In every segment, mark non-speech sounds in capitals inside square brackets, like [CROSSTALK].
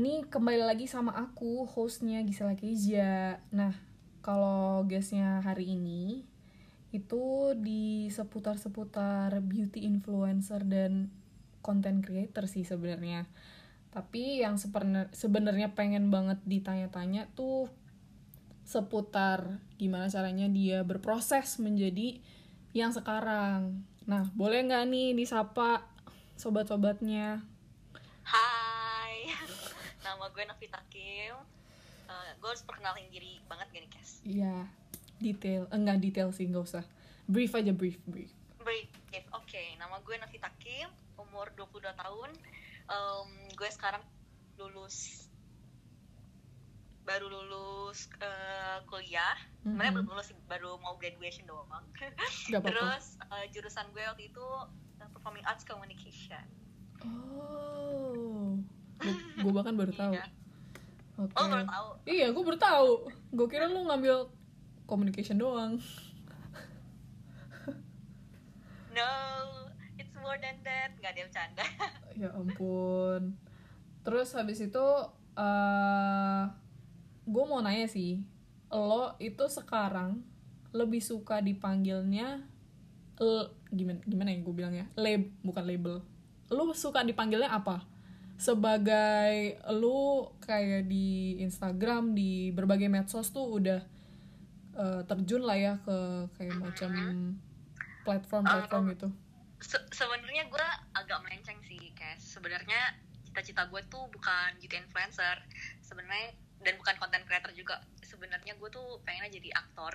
Ini kembali lagi sama aku, hostnya Gisela Keja. Nah, kalau guestnya hari ini itu di seputar-seputar beauty influencer dan content creator sih sebenarnya. Tapi yang sebenarnya pengen banget ditanya-tanya tuh seputar gimana caranya dia berproses menjadi yang sekarang. Nah, boleh nggak nih disapa sobat-sobatnya? Nama gue Novita Kim. Uh, gue harus perkenalin diri banget gak nih, Kes? Iya, detail. Enggak detail sih, nggak usah. Brief aja, brief, brief. Brief, oke. Nama gue Novita Kim, umur 22 tahun. Um, gue sekarang lulus baru lulus uh, kuliah. Sebenarnya Mhm. belum lulus, baru mau graduation doang. Gak. Terus uh, jurusan gue waktu itu uh, Performing Arts Communication. Oh, gue bahkan baru tahu. Iya. Oke. Oh, baru tahu. Iya, gue baru tahu. Gue kira lu ngambil communication doang. [LAUGHS] No, it's more than that. Gak ada bercanda. [LAUGHS] ya ampun. Terus habis itu, eh gue mau nanya sih, lo itu sekarang lebih suka dipanggilnya l- gimana gimana ya gue bilangnya lab bukan label lu suka dipanggilnya apa sebagai lu kayak di Instagram di berbagai medsos tuh udah eh, terjun lah ya ke kayak macam platform-platform gitu. Se- sebenarnya gue agak melenceng sih guys sebenarnya cita-cita gue tuh bukan beauty influencer sebenarnya dan bukan content creator juga. Sebenarnya gue tuh pengennya jadi aktor.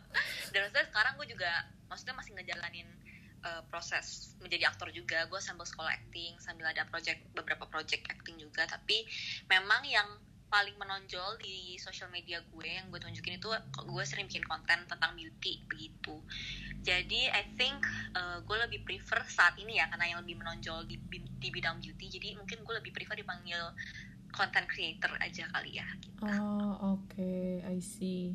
[LAUGHS] Dan maksudnya sekarang gue juga maksudnya masih ngejalanin uh, proses menjadi aktor juga. Gue sambil sekolah acting sambil ada project beberapa project acting juga. Tapi memang yang paling menonjol di sosial media gue yang gue tunjukin itu gue sering bikin konten tentang beauty begitu. Jadi I think uh, gue lebih prefer saat ini ya karena yang lebih menonjol di, di bidang beauty. Jadi mungkin gue lebih prefer dipanggil content creator aja kali ya gitu. Oh, oke, I see.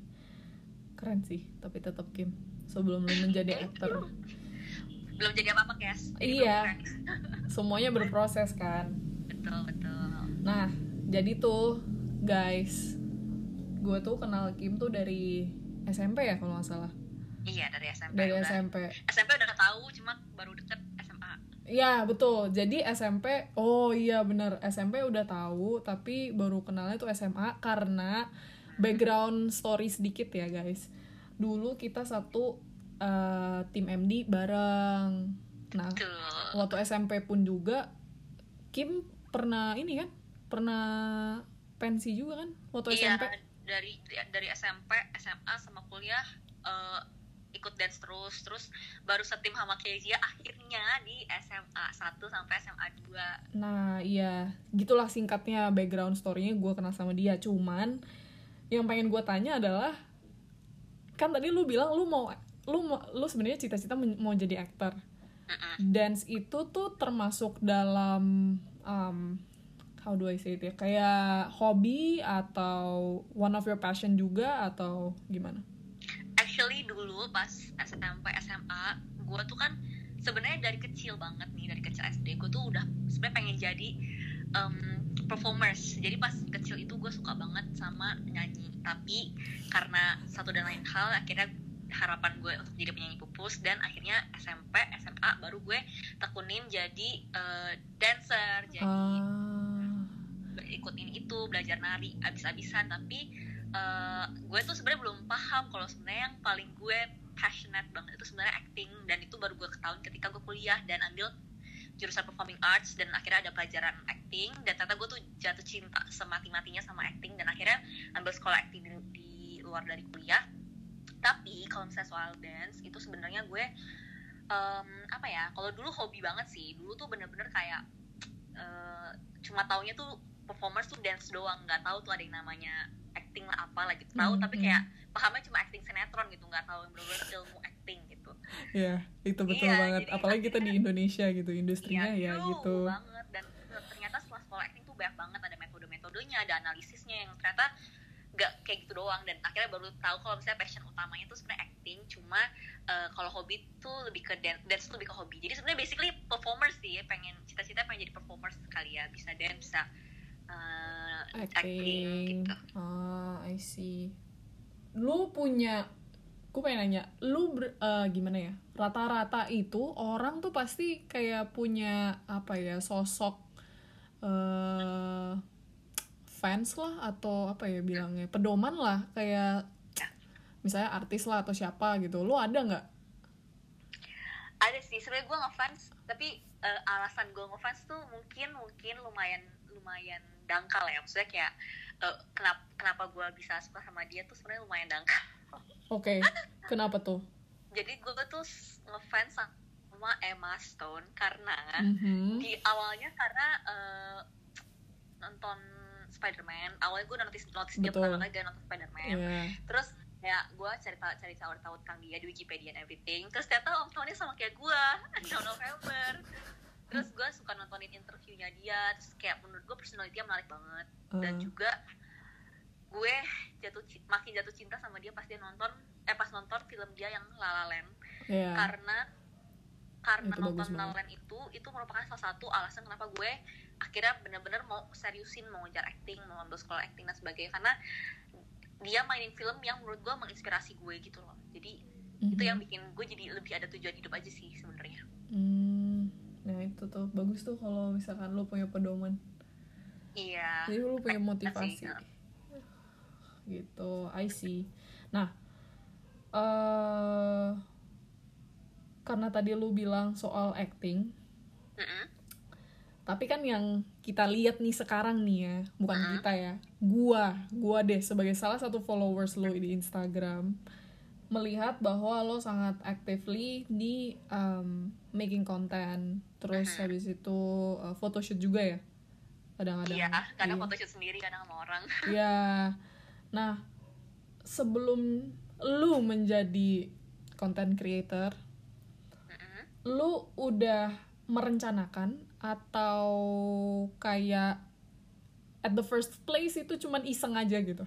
Keren sih, tapi tetap Kim. Sebelum lu menjadi [LAUGHS] aktor, belum jadi apa apa guys Jadi Iya. [LAUGHS] semuanya berproses kan. betul betul Nah, jadi tuh, guys, gue tuh kenal Kim tuh dari SMP ya kalau nggak salah. iya dari SMP Dari udah. SMP. SMP udah tahu cuma baru deket SMA Iya betul. Jadi SMP, oh iya bener SMP udah tahu, tapi baru kenalnya tuh SMA karena background story sedikit ya guys. Dulu kita satu eh, tim MD bareng. Nah tuh waktu SMP pun juga Kim pernah ini kan, pernah pensi juga kan waktu iya SMP. dari dari SMP SMA sama kuliah eh, ikut dance terus terus baru setim sama Kezia akhirnya di SMA 1 sampai SMA 2 Nah iya, gitulah singkatnya background story-nya gue kenal sama dia. Cuman yang pengen gue tanya adalah kan tadi lu bilang lu mau lu mau lu sebenarnya cita-cita mau jadi aktor. Dance itu tuh termasuk dalam um, how do I say it ya? Kayak hobi atau one of your passion juga atau gimana? actually dulu pas SMP SMA gue tuh kan sebenarnya dari kecil banget nih dari kecil SD gue tuh udah sebenarnya pengen jadi um, performers jadi pas kecil itu gue suka banget sama nyanyi tapi karena satu dan lain hal akhirnya harapan gue untuk jadi penyanyi pupus dan akhirnya SMP SMA baru gue tekunin jadi eh, dancer. Jadi Ah, ikut ini itu belajar nari abis-abisan. Tapi eh, gue tuh sebenarnya belum paham kalau sebenarnya yang paling gue passionate banget itu sebenarnya acting. Dan itu baru gue ketahui ketika gue kuliah dan ambil jurusan performing arts dan akhirnya ada pelajaran acting. Dan ternyata gue tuh jatuh cinta semati-matinya sama acting dan akhirnya ambil sekolah acting di, di luar dari kuliah tapi kalau misalnya soal dance itu sebenarnya gue em, apa ya kalau dulu hobi banget sih. Dulu tuh bener-bener kayak eh, cuma taunya tuh performers tuh dance doang. Nggak tahu tuh ada yang namanya acting lah apa lagi tahu Hmm, tapi hmm. kayak pahamnya cuma acting sinetron gitu. Nggak tahu yang bener-bener ilmu acting gitu. Ya itu betul Iya, banget. jadi Apalagi kita di [LAUGHS] Indonesia gitu, industrinya ya jauh gitu. banget. Dan ternyata setelah sekolah acting tuh banyak banget. Ada metode-metodenya ada analisisnya yang ternyata nggak kayak gitu doang. Dan akhirnya baru tahu kalau misalnya passion utamanya tuh sebenarnya acting. Cuma eh, kalau hobi tuh lebih ke dance dance tuh lebih ke hobi. Jadi sebenarnya basically performers sih pengen cita-cita pengen jadi performers kali ya. Bisa dance bisa eh, acting, acting gitu. ah I see. Lu punya gue pengen nanya lu ber- eh, gimana ya? Rata-rata itu orang tuh pasti kayak punya apa ya sosok eh fans lah atau apa ya bilangnya pedoman lah kayak misalnya artis lah atau siapa gitu. Lu ada nggak? Ada sih sebenarnya gue ngefans tapi eh, alasan gue ngefans tuh mungkin mungkin lumayan lumayan dangkal ya. Maksudnya kayak eh, kenapa kenapa gue bisa suka sama dia tuh sebenarnya lumayan dangkal. Oke kenapa tuh? Jadi gue tuh ngefans sama Emma Stone karena Mhm. di awalnya karena eh, nonton Spider-Man awalnya gue notice notice dia pertama kali dia nonton Spider-Man Iya. terus ya gue cari tahu cari tahu tahu tentang dia di Wikipedia and everything terus ternyata om tahunnya sama kayak gue 6 [LAUGHS] November terus gue suka nontonin interviewnya dia terus kayak menurut gue personality menarik banget dan Ah. juga gue jatuh makin jatuh cinta sama dia pas dia nonton eh pas nonton film dia yang La La Land Iya. karena karena Itu nonton La La. Land itu itu merupakan salah satu alasan kenapa gue akhirnya bener-bener mau seriusin mau ngejar acting mau ambil sekolah acting dan sebagainya karena dia mainin film yang menurut gue menginspirasi gue gitu loh jadi itu Mhm. yang bikin gue jadi lebih ada tujuan hidup aja sih sebenarnya Hmm, nah itu tuh bagus tuh kalau misalkan lu punya pedoman. iya Jadi lu punya Motivasi, ya. Gitu, I see. Nah, eh karena tadi lu bilang soal acting, Mm-mm. Tapi kan yang kita lihat nih sekarang nih ya, bukan Mm-mm. kita ya. Gua, gua deh sebagai salah satu followers lu di Instagram melihat bahwa lo sangat actively di um, making content, terus Mhm. habis itu uh, photoshoot juga ya. Kadang-kadang. iya kadang Iya. photoshoot sendiri kadang sama orang [LAUGHS] Ya, nah sebelum lu menjadi content creator, Mm-mm. lu udah merencanakan atau kayak at the first place itu cuman iseng aja gitu?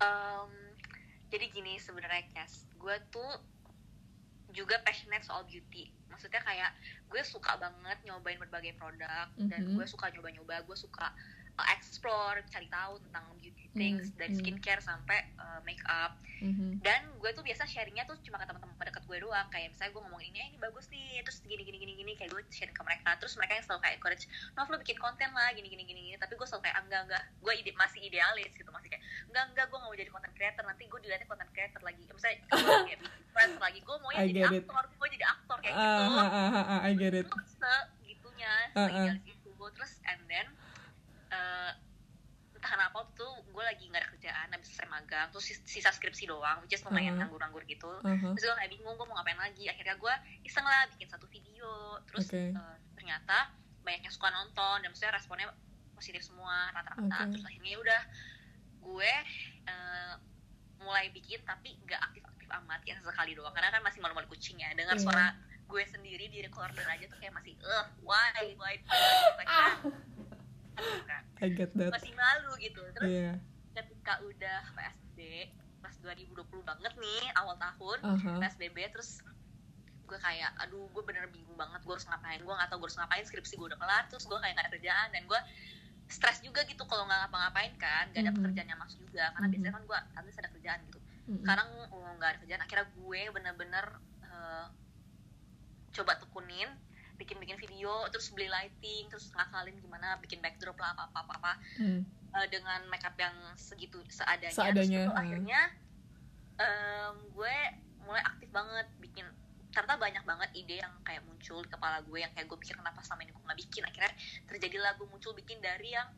Em, jadi gini sebenarnya Cass gue tuh juga passionate soal beauty maksudnya kayak gue suka banget nyobain berbagai produk dan Mhm. gue suka nyoba-nyoba gue suka explore cari tahu tentang beauty things Hmm, dari hmm. skincare sampai uh, make up Mhm. dan gue tuh biasa sharingnya tuh cuma ke teman-teman dekat gue doang. Kayak misalnya gue ngomongin ini "Eh, ini bagus nih terus gini gini gini gini kayak gue sharing ke mereka. Terus mereka yang selalu kayak encourage Nov lo bikin konten lah gini gini gini gini. Tapi gue selalu kayak "Ah, enggak enggak. Gue ide masih idealis gitu masih kayak enggak enggak gue gak mau jadi content creator. Nanti gue dilihatnya content creator lagi. Misalnya [LAUGHS] gue kayak bikin lagi gue mau I jadi aktor gue jadi aktor kayak Ah, gitu. ah, ah, ah, ah, I get it. itu segitunya Uh-uh. seidealis itu terus and then eh, entah kenapa waktu itu gue lagi nggak ada kerjaan habis selesai magang terus sis- sisa skripsi doang which is lumayan Uh-huh. nganggur-nganggur gitu Uh-huh. terus gue kayak bingung gue mau ngapain lagi akhirnya gue iseng lah bikin satu video terus Oke. eh, ternyata banyak yang suka nonton dan maksudnya responnya positif semua rata-rata Oke. terus akhirnya ya udah gue eh, mulai bikin tapi nggak aktif-aktif amat ya sekali doang karena kan masih malu-malu kucing ya dengar Iya. suara gue sendiri di recorder aja tuh kayak masih eh why why gitu kan. Aduh, kan. I get that. masih malu gitu terus Iya. ketika udah PSBB pas 2020 banget nih awal tahun Aha. PSBB terus gue kayak aduh gue bener bingung banget gue harus ngapain gue gak tau gue harus ngapain skripsi gue udah kelar terus gue kayak gak ada kerjaan dan gue stres juga gitu kalau nggak ngapa-ngapain kan gak ada Mhm. pekerjaan yang masuk juga karena Mhm. biasanya kan gue habis ada kerjaan gitu Mm-mm. sekarang oh, nggak ada kerjaan akhirnya gue bener-bener eh, coba tekunin bikin-bikin video terus beli lighting terus ngakalin gimana bikin backdrop lah apa apa apa, apa. Hmm. eh, dengan makeup yang segitu seadanya, Seadanya, Terus ah. akhirnya em, gue mulai aktif banget bikin. Ternyata banyak banget ide yang kayak muncul di kepala gue yang kayak gue pikir kenapa selama ini gue nggak bikin. Akhirnya terjadilah gue muncul bikin dari yang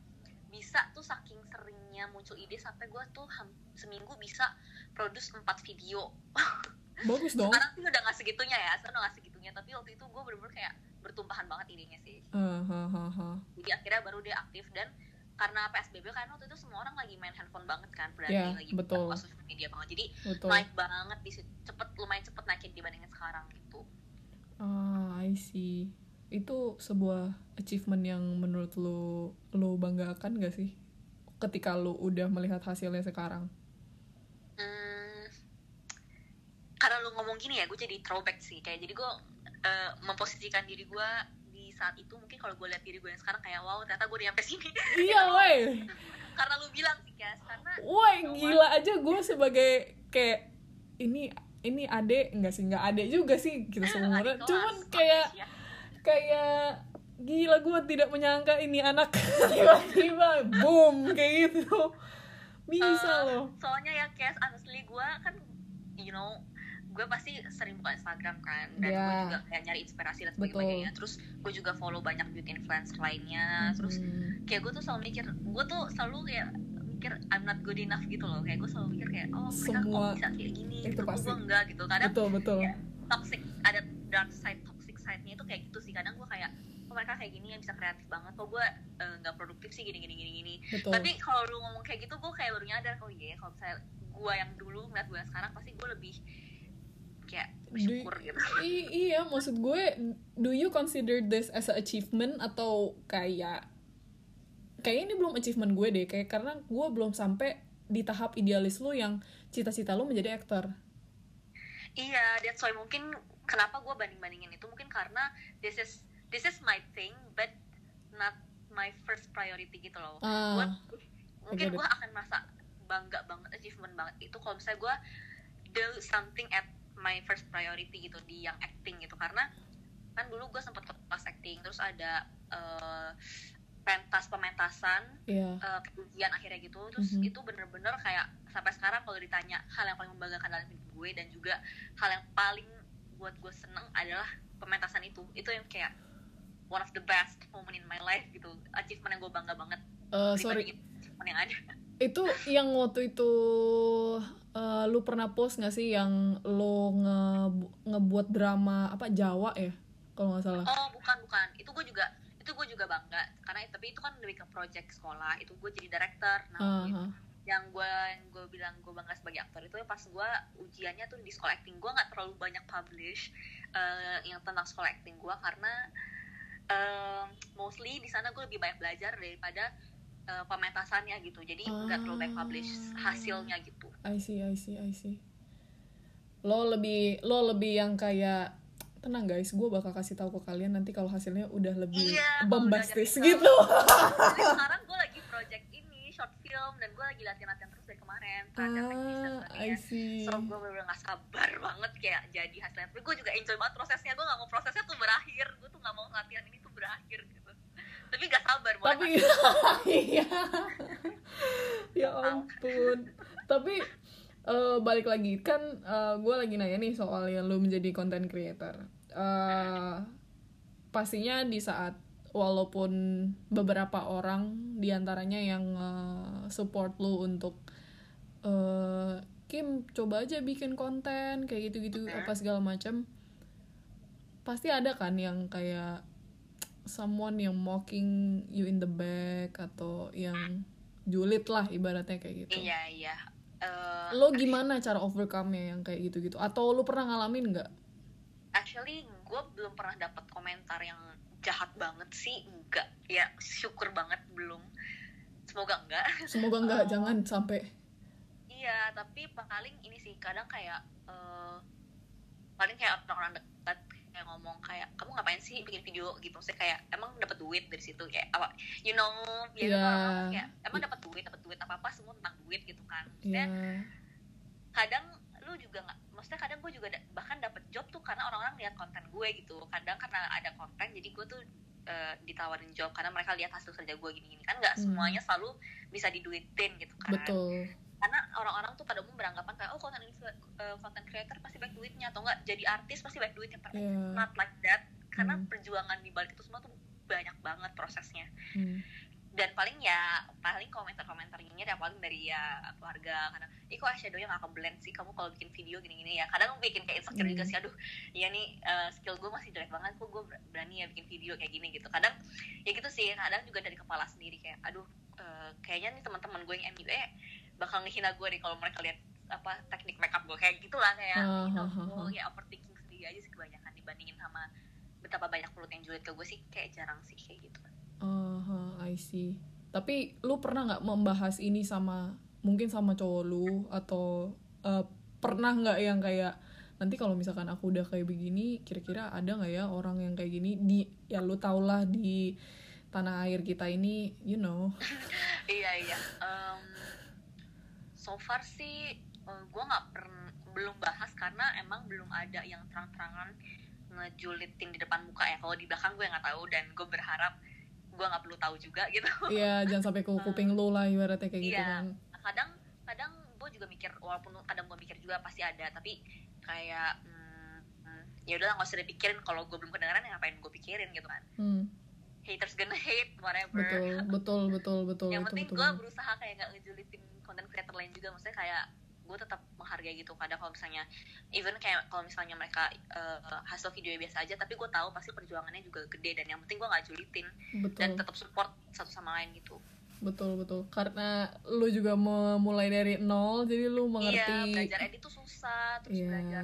bisa tuh saking seringnya muncul ide sampai gue tuh seminggu bisa produce 4 video [LAUGHS] Bagus dong. sekarang sih udah nggak segitunya ya sekarang udah nggak segitunya tapi waktu itu gue bener-bener kayak bertumpahan banget idenya sih Hahaha. jadi akhirnya baru dia aktif dan karena PSBB kan waktu itu semua orang lagi main handphone banget kan berarti Ya, lagi betul. buka social media banget jadi Betul. naik banget di situ cepet lumayan cepet naikin dibandingin sekarang gitu Ah, I see. Itu sebuah achievement yang menurut lu lu banggakan gak sih? Ketika lu udah melihat hasilnya sekarang. hmm, ngomong gini ya gue jadi throwback sih. Kayak jadi gue eh, memposisikan diri gue di saat itu mungkin kalau gue lihat diri gue yang sekarang kayak wow ternyata gue udah nyampe sini. [LAUGHS] Iya woi karena lu bilang sih Kes karena woi gila aja gue sebagai kayak ini ini ade enggak sih enggak ade juga sih [LAUGHS] kita adik kelas, cuman kayak ya. kayak gila gue tidak menyangka ini anak. [LAUGHS] Tiba-tiba boom kayak gitu. Bisa Eh, loh. soalnya ya Kes honestly gue kan you know gue pasti sering buka Instagram kan dan gue Iya. juga kayak nyari inspirasi dan Betul. sebagainya terus gue juga follow banyak beauty influencer lainnya. Terus Hmm. kayak gue tuh selalu mikir gue tuh selalu kayak mikir I'm not good enough gitu loh. Kayak gue selalu mikir kayak oh mereka Semua kok bisa kayak gini? itu gitu kok pasti. gue enggak gitu. Kadang betul betul. ya, toxic ada dark side toxic side-nya itu kayak gitu sih. Kadang gue kayak oh mereka kayak gini ya bisa kreatif banget. Kok gue eh, nggak produktif sih gini gini gini gini. Betul. Tapi kalau lu ngomong kayak gitu gue kayak baru nyadar oh iya kalau misalnya gue yang dulu ngeliat gue yang sekarang pasti gue lebih kayak bersyukur gitu. I- iya maksud gue do you consider this as a achievement atau kayak kayak ini belum achievement gue deh kayak karena gue belum sampai di tahap idealis lu yang cita-cita lu menjadi aktor. Iya that's why mungkin kenapa gue banding bandingin itu mungkin karena this is this is my thing but not my first priority gitu loh. Ah Gua- mungkin gue akan merasa bangga banget achievement banget itu kalau misalnya gue do something at my first priority gitu di yang acting gitu. Karena kan dulu gue sempet ke kelas acting terus ada eh, pentas pementasan iya. eh, ujian akhirnya gitu. Terus Mhm. itu bener-bener kayak sampai sekarang kalau ditanya hal yang paling membanggakan dalam hidup gue dan juga hal yang paling buat gue seneng adalah pementasan itu. Itu yang kayak one of the best moment in my life gitu. Achievement yang gue bangga banget. Eh, sorry. Yang ada. Itu yang waktu itu eh, lu pernah post gak sih yang lu nge ngebuat drama apa Jawa ya kalau nggak salah? Oh bukan bukan. Itu gue juga itu gue juga bangga. Karena tapi itu kan lebih ke project sekolah. Itu gue jadi director. Nah Aha. yang gue yang gue bilang gue bangga sebagai aktor itu pas gue ujiannya tuh di sekolah acting. Gue nggak terlalu banyak publish eh, yang tentang sekolah acting gue karena eh, mostly di sana gue lebih banyak belajar daripada eh, pementasannya gitu. Jadi nggak terlalu banyak publish Ah. hasilnya gitu. I see, I see, I see. Lo lebih lo lebih yang kayak tenang guys, gue bakal kasih tahu ke kalian nanti kalau hasilnya udah lebih Iya, udah bombastis gitu. [LAUGHS] jadi sekarang gue lagi project ini short film dan gue lagi latihan-latihan terus dari kemarin. Dan ah, I see. so gue bener-bener gak sabar banget kayak jadi hasilnya. Tapi gue juga enjoy banget prosesnya. Gue gak mau prosesnya tuh berakhir. Gue tuh gak mau latihan ini tuh berakhir gitu tapi gak sabar mau Tapi [LAUGHS] iya. ya ampun. Tapi eh, balik lagi kan gue lagi nanya nih soal yang lu menjadi content creator. Eh, pastinya di saat walaupun beberapa orang di antaranya yang eh, support lu untuk eh, Kim coba aja bikin konten kayak gitu-gitu apa segala macam pasti ada kan yang kayak someone yang mocking you in the back atau yang julid lah ibaratnya kayak gitu. Iya iya. Eh, lo gimana cara overcome-nya yang kayak gitu-gitu? Atau lo pernah ngalamin nggak? Actually gue belum pernah dapat komentar yang jahat banget sih. Enggak ya syukur banget belum. Semoga enggak semoga nggak Oh. jangan sampai. Iya, tapi paling ini sih kadang kayak eh, paling kayak orang-orang dekat kayak ngomong kayak kamu ngapain sih bikin video? Gitu. Sih kayak emang dapat duit dari situ? Kayak apa you know biasanya Iya. orang-orang kayak emang dapat duit dapat duit apa apa semua tentang duit gitu kan. Ya maksudnya kadang lu juga nggak maksudnya kadang gue juga da- bahkan dapat job tuh karena orang-orang lihat konten gue gitu. Kadang karena ada konten jadi gue tuh eh, ditawarin job karena mereka lihat hasil kerja gue gini-gini. Kan nggak Hmm. semuanya selalu bisa diduitin gitu kan. Betul karena orang-orang tuh pada umum beranggapan kayak oh konten influ- eh, content creator pasti baik duitnya atau enggak jadi artis pasti baik duitnya it's not like that karena Hmm. perjuangan di balik itu semua tuh banyak banget prosesnya Hmm. dan paling ya paling komentar-komentar ini ya paling dari ya keluarga karena ih kok eyeshadownya nggak keblend sih kamu kalau bikin video gini-gini ya kadang bikin kayak insecure juga Hmm. sih aduh iya nih eh, skill gue masih jelek banget kok gue berani ya bikin video kayak gini gitu kadang ya gitu sih kadang juga dari kepala sendiri kayak aduh eh, kayaknya nih teman-teman gue yang MUA bakal ngehina gue deh kalau mereka lihat apa teknik makeup gue. Kayak gitulah kayak ngehina ah, ah, gue ah. ya overthinking sendiri aja sih kebanyakan dibandingin sama betapa banyak mulut yang julid ke gue sih. Kayak jarang sih kayak gitu. Aha, I see. Tapi lu pernah nggak membahas ini sama mungkin sama cowok lu atau eh, pernah nggak yang kayak nanti kalau misalkan aku udah kayak begini kira-kira ada nggak ya orang yang kayak gini di ya lu tau lah di tanah air kita ini you know. [LAUGHS] Iya iya. Um, so far sih uh, gue nggak pernah belum bahas karena emang belum ada yang terang-terangan ngejulitin di depan muka ya. Kalau di belakang gue nggak tahu dan gue berharap gue nggak perlu tahu juga gitu. Iya jangan sampai ke [LAUGHS] kuping lu lah ibaratnya kayak gitu Iya. kan. kadang kadang gue juga mikir walaupun kadang gue mikir juga pasti ada tapi kayak hmm, hmm, ya udah nggak usah dipikirin. Kalau gue belum kedengeran ya ngapain gue pikirin gitu kan. Hmm, haters gonna hate whatever. Betul betul betul betul yang itu penting betul. gue berusaha kayak gak ngejulitin konten creator lain juga maksudnya kayak gue tetap menghargai gitu. Kadang kalau misalnya even kayak kalau misalnya mereka eh, hasil video biasa aja tapi gue tahu pasti perjuangannya juga gede dan yang penting gue nggak julitin dan betul. tetap support satu sama lain gitu. Betul betul. Karena lu juga memulai dari nol jadi lu mengerti iya belajar edit tuh susah terus Iya. belajar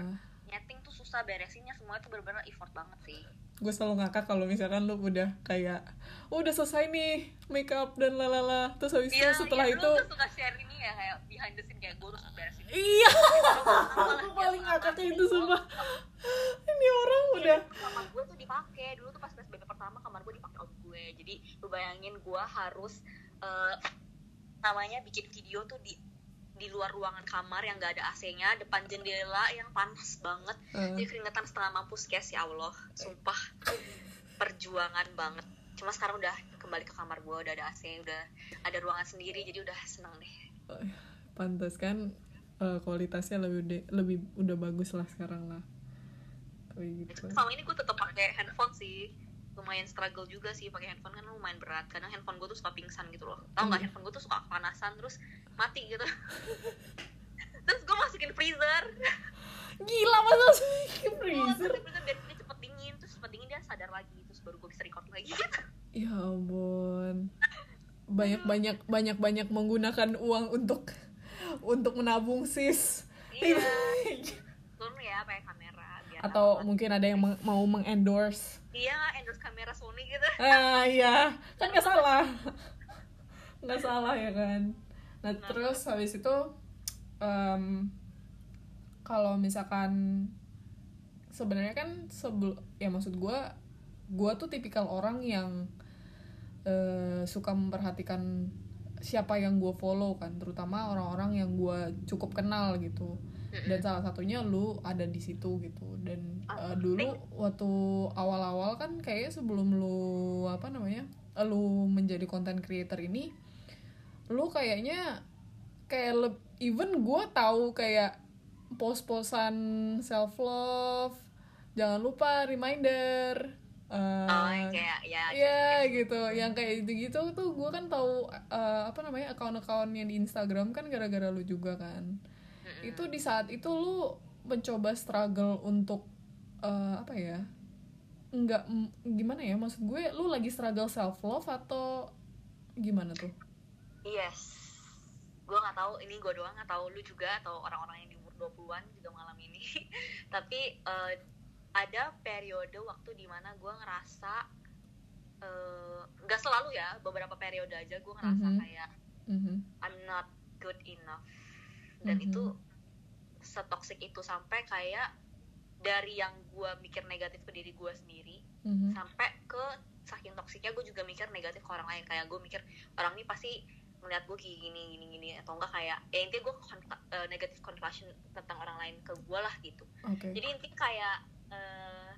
nyeting tuh susah beresinnya semua itu benar-benar effort banget sih gue selalu ngakak kalau misalkan lu udah kayak oh, udah selesai nih makeup dan lalala. Terus habis itu setelah iya, itu lu suka share ini ya kayak behind the scene kayak gue harus beresin iya. Aku [LAUGHS] paling ngakak itu sumpah. Ini orang udah kamar gue tuh dipakai dulu tuh pas PSBB pertama kamar gue dipakai om gue. Jadi lu bayangin gue harus eh, namanya bikin video tuh di di luar ruangan kamar yang gak ada AC-nya depan jendela yang panas banget. Eh, jadi keringetan setengah mampus guys. Ya Allah sumpah. Perjuangan banget. Cuma sekarang udah kembali ke kamar gue udah ada AC udah ada ruangan sendiri jadi udah seneng deh. Pantas kan eh, kualitasnya lebih udah, lebih udah bagus lah sekarang lah. Kayak gitu. Selama ini gue tetap pakai handphone sih lumayan struggle juga sih pakai handphone kan lumayan berat. Kadang handphone gue tuh suka pingsan gitu loh. Tau nggak Iya. handphone gue tuh suka kepanasan terus mati gitu. [LAUGHS] Terus gue masukin freezer. Gila masa gue freezer masukin freezer? biar dia cepet dingin. Terus cepet dingin dia sadar lagi terus baru gue bisa record lagi. [LAUGHS] Ya ampun. Banyak banyak banyak banyak menggunakan uang untuk untuk menabung sis. Iya. [LAUGHS] Turun ya pakai kamera biar atau mungkin ada yang mau mengendorse iya endorse kamera Sony gitu. [LAUGHS] Ah iya. Kan nggak salah. [LAUGHS] Nggak salah ya kan. Nah terus habis itu em, kalau misalkan sebenarnya kan sebelum ya maksud gue gue tuh tipikal orang yang eh, suka memperhatikan siapa yang gue follow kan terutama orang-orang yang gue cukup kenal gitu dan salah satunya lu ada di situ gitu. Dan eh, dulu waktu awal-awal kan kayak sebelum lu apa namanya lu menjadi content creator ini lu kayaknya kayak leb- even gue tahu kayak pos-posan self love jangan lupa reminder eh, oh kayak ya Iya gitu, yang kayak gitu-gitu tuh gue kan tahu eh, apa namanya akun-akunnya di Instagram kan gara-gara lu juga kan. Itu di saat itu lu mencoba struggle untuk eh, apa ya? Enggak m- gimana ya maksud gue lu lagi struggle self love atau gimana tuh? Yes. Gue nggak tahu ini gue doang nggak tahu lu juga atau orang-orang yang di umur 20-an juga mengalami ini. [LAUGHS] Tapi eh, ada periode waktu di mana gue ngerasa eh, nggak selalu ya, beberapa periode aja gue ngerasa Mhm. kayak Mhm. I'm not good enough. Dan Mhm. itu setoksik itu sampai kayak dari yang gue mikir negatif ke diri gue sendiri Mhm. sampai ke saking toksiknya gue juga mikir negatif ke orang lain kayak gue mikir orang ini pasti melihat gue kayak gini gini gini atau enggak kayak ya intinya gue negatif conclusion tentang orang lain ke gue lah gitu Oke. jadi intinya kayak eh,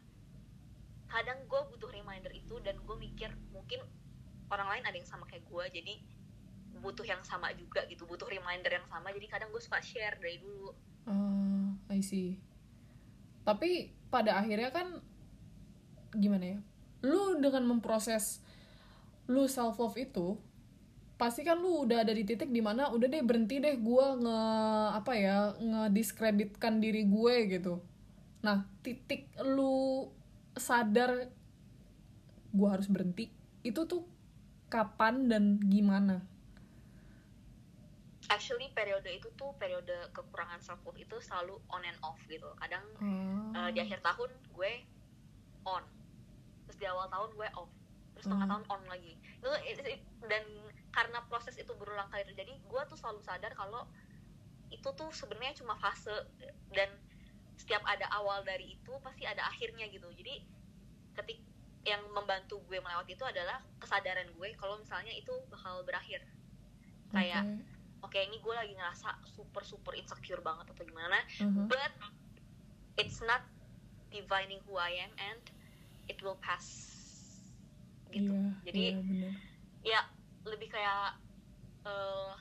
kadang gue butuh reminder itu dan gue mikir mungkin orang lain ada yang sama kayak gue jadi butuh yang sama juga gitu butuh reminder yang sama jadi kadang gue suka share dari dulu Ah, I see. Tapi pada akhirnya kan gimana ya? Lu dengan memproses lu self love itu pasti kan lu udah ada di titik di mana udah deh berhenti deh gua nge apa ya ngediskreditkan diri gue gitu. Nah titik lu sadar gua harus berhenti itu tuh kapan dan gimana? Actually periode itu tuh periode kekurangan self love itu selalu on and off gitu. Kadang Ah, Eh, di akhir tahun gue on. Terus di awal tahun gue off. Terus tengah Hmm. tahun on lagi. Itu it- it- dan karena proses itu berulang kali terjadi gue tuh selalu sadar kalau itu tuh sebenarnya cuma fase. Dan setiap setiap ada awal dari itu pasti ada akhirnya gitu. Jadi ketik yang membantu gue melewati itu adalah kesadaran gue kalau misalnya itu bakal berakhir. Kayak oke Oke. ini gue lagi ngerasa super super insecure banget atau gimana Mhm. but it's not defining who I am and it will pass gitu Iya, jadi iya, bener. ya lebih kayak eh,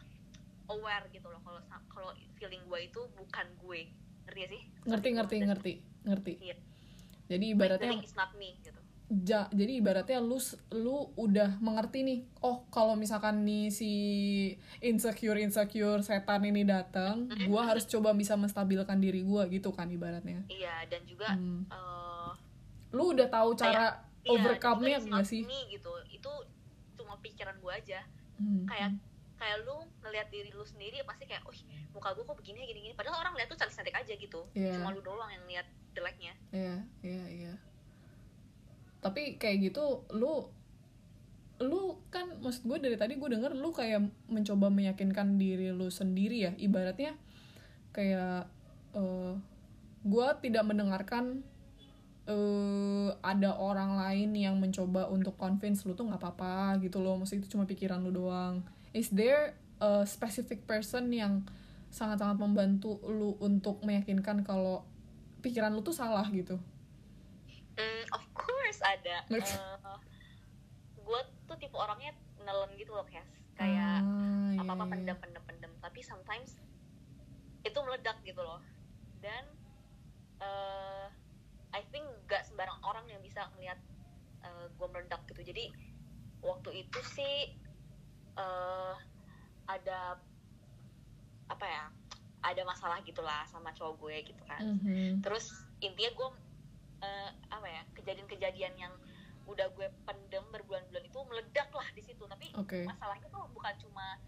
aware gitu loh kalau kalau feeling gue itu bukan gue ngerti gak sih ngerti ngerti ngerti ngerti Iya. jadi the ibaratnya thing is not me gitu ja, jadi ibaratnya lu lu udah mengerti nih oh kalau misalkan nih si insecure insecure setan ini datang gua harus coba bisa menstabilkan diri gua gitu kan ibaratnya. Iya dan juga Hmm. eh, lu udah tahu cara iya, overcome-nya nggak sih? me gitu itu cuma pikiran gue aja. Hmm, kayak kayak lu ngelihat diri lu sendiri pasti kayak oh muka gue kok begini gini gini. Padahal orang lihat tuh cantik cantik aja gitu Iya. cuma lu doang yang lihat jeleknya. Iya, iya, iya. Tapi kayak gitu, lu, lu kan, maksud gue dari tadi gue denger lu kayak mencoba meyakinkan diri lu sendiri ya. Ibaratnya kayak eh gue tidak mendengarkan eh ada orang lain yang mencoba untuk convince lu tuh nggak apa-apa gitu loh. Maksudnya itu cuma pikiran lu doang. Is there a specific person yang sangat-sangat membantu lu untuk meyakinkan kalau pikiran lu tuh salah gitu? Hmm, of ada [LAUGHS] Oke. gue tuh tipe orangnya nelen gitu loh Kes kayak Ah, iya, apa apa iya. pendem pendem pendem tapi sometimes itu meledak gitu loh dan eh I think gak sembarang orang yang bisa ngeliat gue meledak gitu jadi waktu itu sih eh ada apa ya ada masalah gitulah sama cowok gue gitu kan Mhm. terus intinya gue eh, apa ya kejadian-kejadian yang udah gue pendem berbulan-bulan itu meledak lah di situ tapi Oke. masalahnya tuh bukan cuma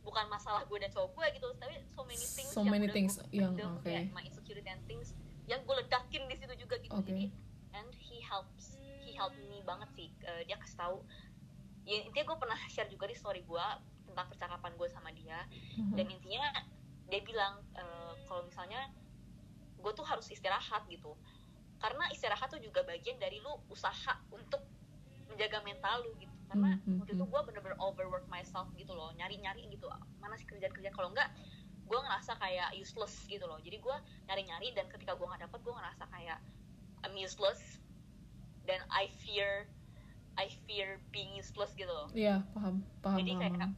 bukan masalah gue dan cowok gue gitu tapi so many things So yang many things gue yang- oke. kayak my insecurity and things yang gue ledakin di situ juga gitu Oke. jadi and he helps he helped me banget sih Eh, dia kasih tahu ya intinya gue pernah share juga di story gue tentang percakapan gue sama dia Mhm. dan intinya dia bilang eh, kalau misalnya gue tuh harus istirahat gitu karena istirahat tuh juga bagian dari lu usaha untuk menjaga mental lu gitu karena Hmm, hmm, waktu itu hmm. gue bener-bener overwork myself gitu loh nyari-nyari gitu mana sih kerjaan-kerjaan kalau enggak gue ngerasa kayak useless gitu loh jadi gue nyari-nyari dan ketika gue nggak dapet gue ngerasa kayak I'm useless dan I fear I fear being useless gitu loh Iya, paham, paham, Jadi kayak- paham.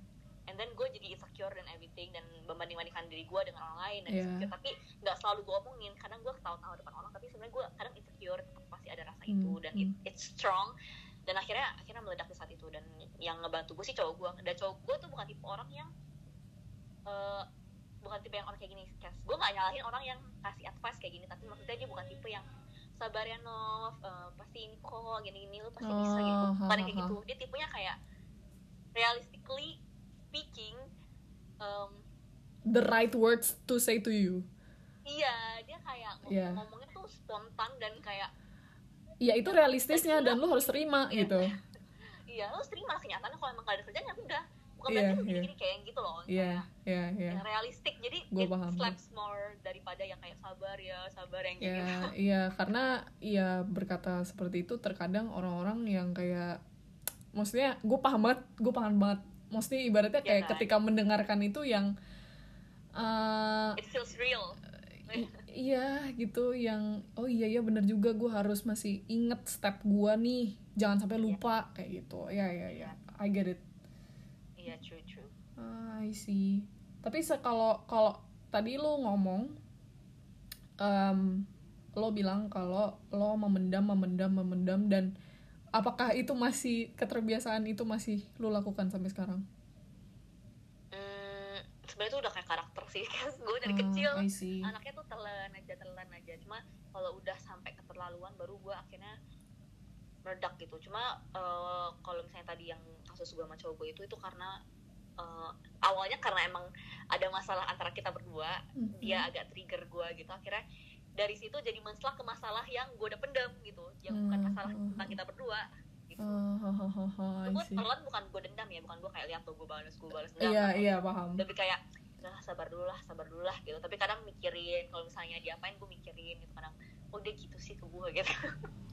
And then gue jadi insecure dan everything dan membanding-bandingkan diri gue dengan orang lain dan insecure. Tapi nggak selalu gue omongin kadang gue ketawa-tawa depan orang tapi sebenarnya gue kadang insecure tetap pasti ada rasa itu Hmm, dan it- it's strong. Dan akhirnya akhirnya meledak di saat itu dan yang ngebantu gue sih cowok gue. Dan cowok gue tuh bukan tipe orang yang eh, bukan tipe yang orang kayak gini Kes. gue nggak nyalahin orang yang kasih advice kayak gini tapi maksudnya dia bukan tipe yang sabar ya Nov eh, pasti ini kok gini-gini lu pasti bisa gitu. Oh, bukan kayak gitu. Dia tipenya kayak realistically The right words to say to you. iya dia kayak Iya. ngomongnya tuh spontan dan kayak Ya itu realistisnya dan lu harus terima Iya. gitu. [LAUGHS] iya lu terima kenyataannya kalau emang gak ada kerjaan ya udah bukan Iya, berarti iya. gini-gini kayak yang gitu loh Iya, iya, iya. yang realistik jadi Gua it paham. slaps more daripada yang kayak sabar ya sabar yang Ya, gitu [LAUGHS] iya karena ya berkata seperti itu terkadang orang-orang yang kayak maksudnya gue paham banget, gue paham banget. Maksudnya ibaratnya Iya kayak kan? ketika mendengarkan itu yang eh, it feels real. iya gitu yang oh iya iya bener juga gue harus masih inget step gue nih. Jangan sampai Iya. lupa kayak gitu. Ya ya ya I get it. Iya true true. Ah, I see. Tapi kalau kalau tadi lo ngomong em, lo bilang kalau lo memendam memendam memendam dan apakah itu masih keterbiasaan itu masih lo lakukan sampai sekarang? Hmm, sebenarnya itu udah kayak karakter sih [LAUGHS] gue dari Ah, kecil anaknya tuh telan aja telan aja. Cuma kalau udah sampai keterlaluan baru gue akhirnya meledak gitu. Cuma eh, kalau misalnya tadi yang kasus gue sama cowok gue itu itu karena eh, awalnya karena emang ada masalah antara kita berdua Mhm. dia agak trigger gue gitu. Akhirnya dari situ jadi menslak ke masalah yang gue udah pendam gitu. Yang bukan Hmm, masalah hmm, tentang hmm. kita berdua gitu. Ha, ha, ha, I gue telan bukan gue dendam ya bukan gue kayak lihat tuh gue balas gue balas dendam. iya iya paham. Lebih kayak nah sabar dulu lah sabar dulu lah gitu. Tapi kadang mikirin kalau misalnya diapain gue mikirin gitu. Kadang oh dia gitu sih ke gue [LAUGHS] gitu.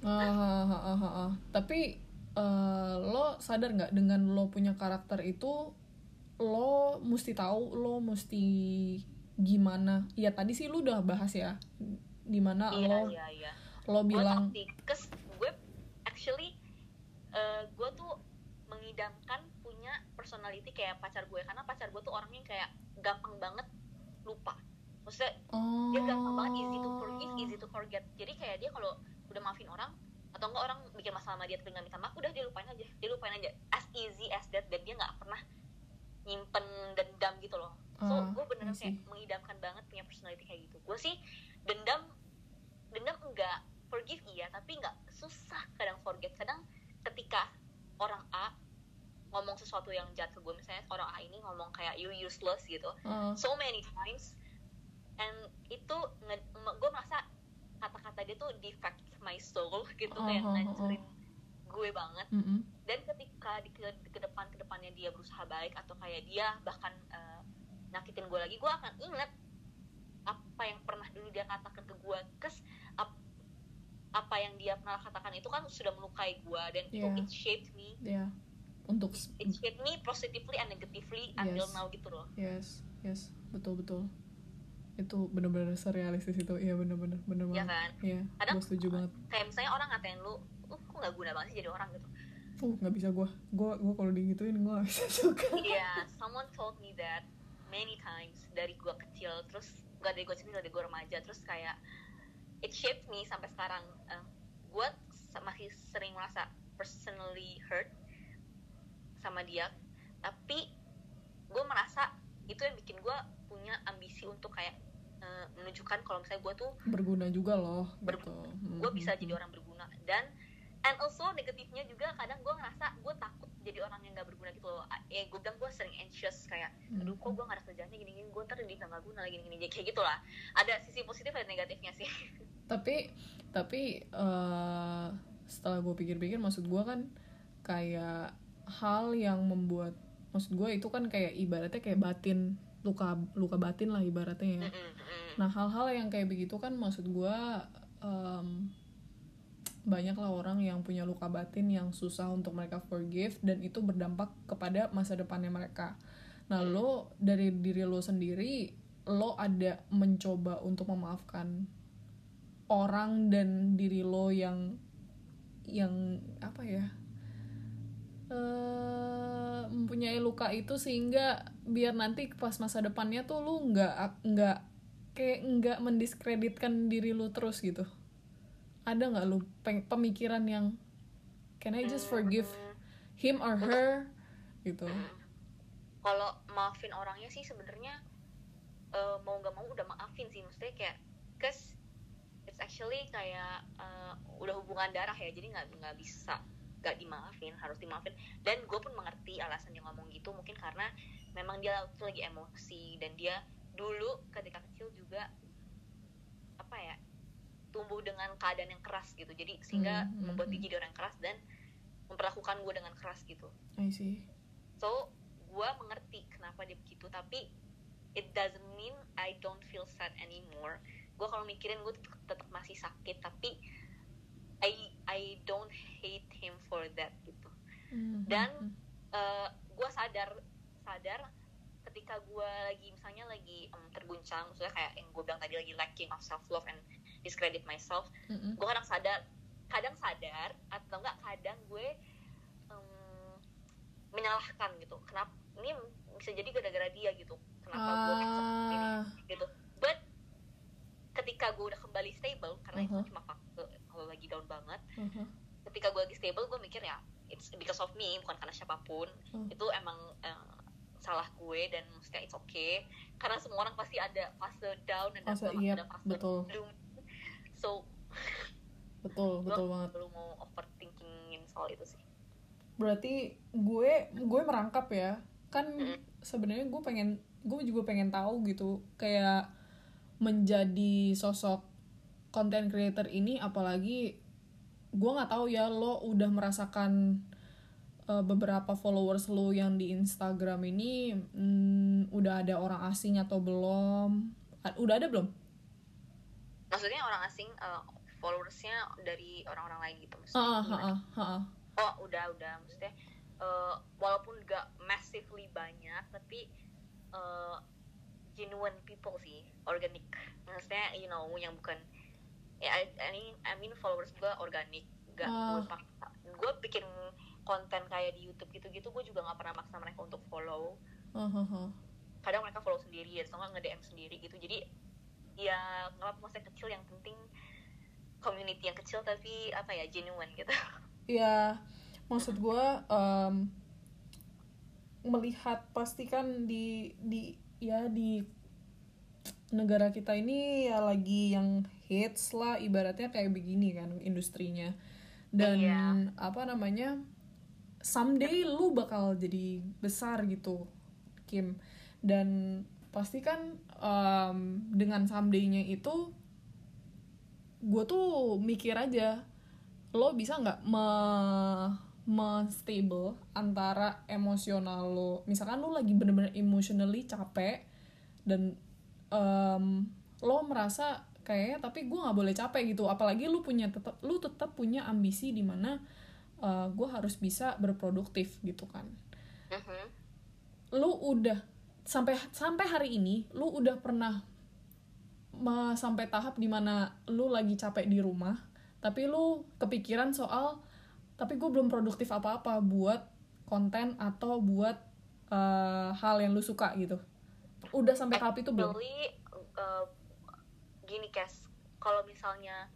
Ah, ah, ah, ah. tapi eh, lo sadar nggak dengan lo punya karakter itu lo mesti tahu lo mesti gimana? Ya tadi sih lo udah bahas ya di mana iya lo iya iya. lo bilang gue actually eh, gue tuh mengidamkan personality kayak pacar gue karena pacar gue tuh orangnya kayak gampang banget lupa. Maksudnya oh. dia gampang banget easy to forgive easy to forget. Jadi kayak dia kalau udah maafin orang atau enggak orang bikin masalah sama dia tapi nggak minta maaf udah dia lupain aja. Dia lupain aja. As easy as that dan dia nggak pernah nyimpen dendam gitu loh. So Ah, gue beneran kayak mengidamkan banget punya personality kayak gitu. Gue sih dendam dendam enggak. Forgive iya tapi enggak susah kadang forget. Kadang ketika orang A ngomong sesuatu yang jahat ke gue. Misalnya orang A ini ngomong kayak you useless gitu. Ah, so many times. And itu gue merasa kata-kata dia tuh defect my soul gitu. Kayak Oh, oh, oh, ngancurin gue banget. Mm-mm. dan ketika di ke, ke depan ke depannya dia berusaha baik atau kayak dia bahkan eh, nyakitin gue lagi gue akan inget apa yang pernah dulu dia katakan ke gue. Kes ap- apa yang dia pernah katakan itu kan sudah melukai gue dan itu Yeah. it shaped me. Ya untuk it shaped me positively and negatively until Yes. now gitu loh. Yes yes. Betul betul. Itu bener-bener surrealistis itu. Iya bener-bener bener ya banget. kan? Iya Kadang- gue setuju banget. kayak misalnya orang ngatain lu uh kok nggak guna banget sih jadi orang? gitu. Uh nggak bisa gue gue gue kalau digituin gue nggak bisa suka Iya, someone told me that many times dari gua kecil, terus gak dari gua kecil, dari gua remaja, terus kayak it shaped me sampai sekarang. Eh, gua se- masih sering merasa personally hurt sama dia, tapi gua merasa itu yang bikin gua punya ambisi untuk kayak eh, menunjukkan kalau misalnya gua tuh berguna juga loh Ber- gitu. gue bisa Mhm. jadi orang berguna. Dan and also negatifnya juga kadang gue ngerasa gue takut jadi orang yang gak berguna gitu loh. Ya gue bilang gue sering anxious kayak aduh kok gue gak ada kerjaannya gini-gini gue ntar di gak guna lagi gini-gini. Kayak gitu lah. Ada sisi positif dan negatifnya sih. [LAUGHS] Tapi tapi eh, setelah gue pikir-pikir maksud gue kan kayak hal yang membuat maksud gue itu kan kayak ibaratnya kayak batin luka luka batin lah ibaratnya ya. Nah hal-hal yang kayak begitu kan maksud gue em, banyak lah orang yang punya luka batin yang susah untuk mereka forgive dan itu berdampak kepada masa depannya mereka. Nah lo dari diri lo sendiri lo ada mencoba untuk memaafkan orang dan diri lo yang yang apa ya eh mempunyai luka itu sehingga biar nanti pas masa depannya tuh lu nggak nggak kayak nggak mendiskreditkan diri lu terus gitu. Ada nggak lu pemikiran yang can I just forgive him or her? gitu. Kalau maafin orangnya sih sebenarnya eh, mau nggak mau udah maafin sih. Maksudnya kayak cause it's actually kayak eh, udah hubungan darah ya jadi nggak nggak bisa nggak dimaafin harus dimaafin. Dan gue pun mengerti alasan dia ngomong gitu mungkin karena memang dia lagi emosi dan dia dulu ketika kecil juga apa ya tumbuh dengan keadaan yang keras gitu. Jadi sehingga Hmm, hmm, membuat dia hmm. jadi orang keras dan memperlakukan gue dengan keras gitu. I see. So gue mengerti kenapa dia begitu tapi it doesn't mean I don't feel sad anymore. Gue kalau mikirin gue tetap masih sakit tapi I I don't hate him for that gitu. Mhm. Dan- gue sadar sadar ketika gue lagi misalnya lagi em, terguncang maksudnya kayak yang gue bilang tadi lagi lacking of self love and discredit myself gue kadang sadar kadang sadar atau enggak kadang gue em, menyalahkan gitu. Kenapa ini bisa jadi gara-gara dia gitu. Kenapa gue ini ah. gitu. But ketika gue udah kembali stable karena Uh-huh. itu cuma kalau lagi down banget mhm. ketika gue lagi stable gue mikir ya it's because of me bukan karena siapa pun Hmm. itu emang eh, salah gue dan maksudnya it's okay karena semua orang pasti ada fase down dan Fase, iya, ada fase betul. bloom so betul betul banget perlu mau overthinkingin soal itu sih berarti gue gue merangkap ya kan Mm. sebenarnya gue pengen gue juga pengen tahu gitu kayak menjadi sosok content creator ini apalagi gue nggak tahu ya lo udah merasakan uh, beberapa followers lo yang di Instagram ini mm, udah ada orang asing atau belum A- udah ada belum maksudnya orang asing eh, followersnya dari orang-orang lain gitu maksudnya ah, gimana? ah, ah, ah. oh udah udah maksudnya eh, walaupun gak massively banyak tapi eh, genuine people sih organic maksudnya you know yang bukan ya I, I mean I mean followers gue organik gak Ah. gue paksa gue bikin konten kayak di YouTube gitu-gitu gue juga nggak pernah maksa mereka untuk follow Ah, ah, ah. kadang mereka follow sendiri ya atau nggak nge-DM sendiri gitu jadi ya nggak apa maksudnya kecil yang penting community yang kecil tapi apa ya genuine gitu ya maksud gue em, melihat pastikan di di ya di negara kita ini ya lagi yang hits lah ibaratnya kayak begini kan industrinya. Dan Iya. apa namanya someday lu bakal jadi besar gitu Kim. Dan pastikan em, dengan someday-nya itu gue tuh mikir aja lo bisa nggak me stable antara emosional lo. Misalkan lo lagi bener-bener emotionally capek dan em, lo merasa kayaknya tapi gue nggak boleh capek gitu. Apalagi lu punya tetap lu tetap punya ambisi di mana gue harus bisa berproduktif gitu kan. Mhm. lu udah sampai sampai hari ini lu udah pernah sampai tahap di mana lu lagi capek di rumah tapi lu kepikiran soal tapi gue belum produktif apa-apa buat konten atau buat eh, hal yang lu suka gitu udah sampai tahap itu belum uh, gini Kes, kalau misalnya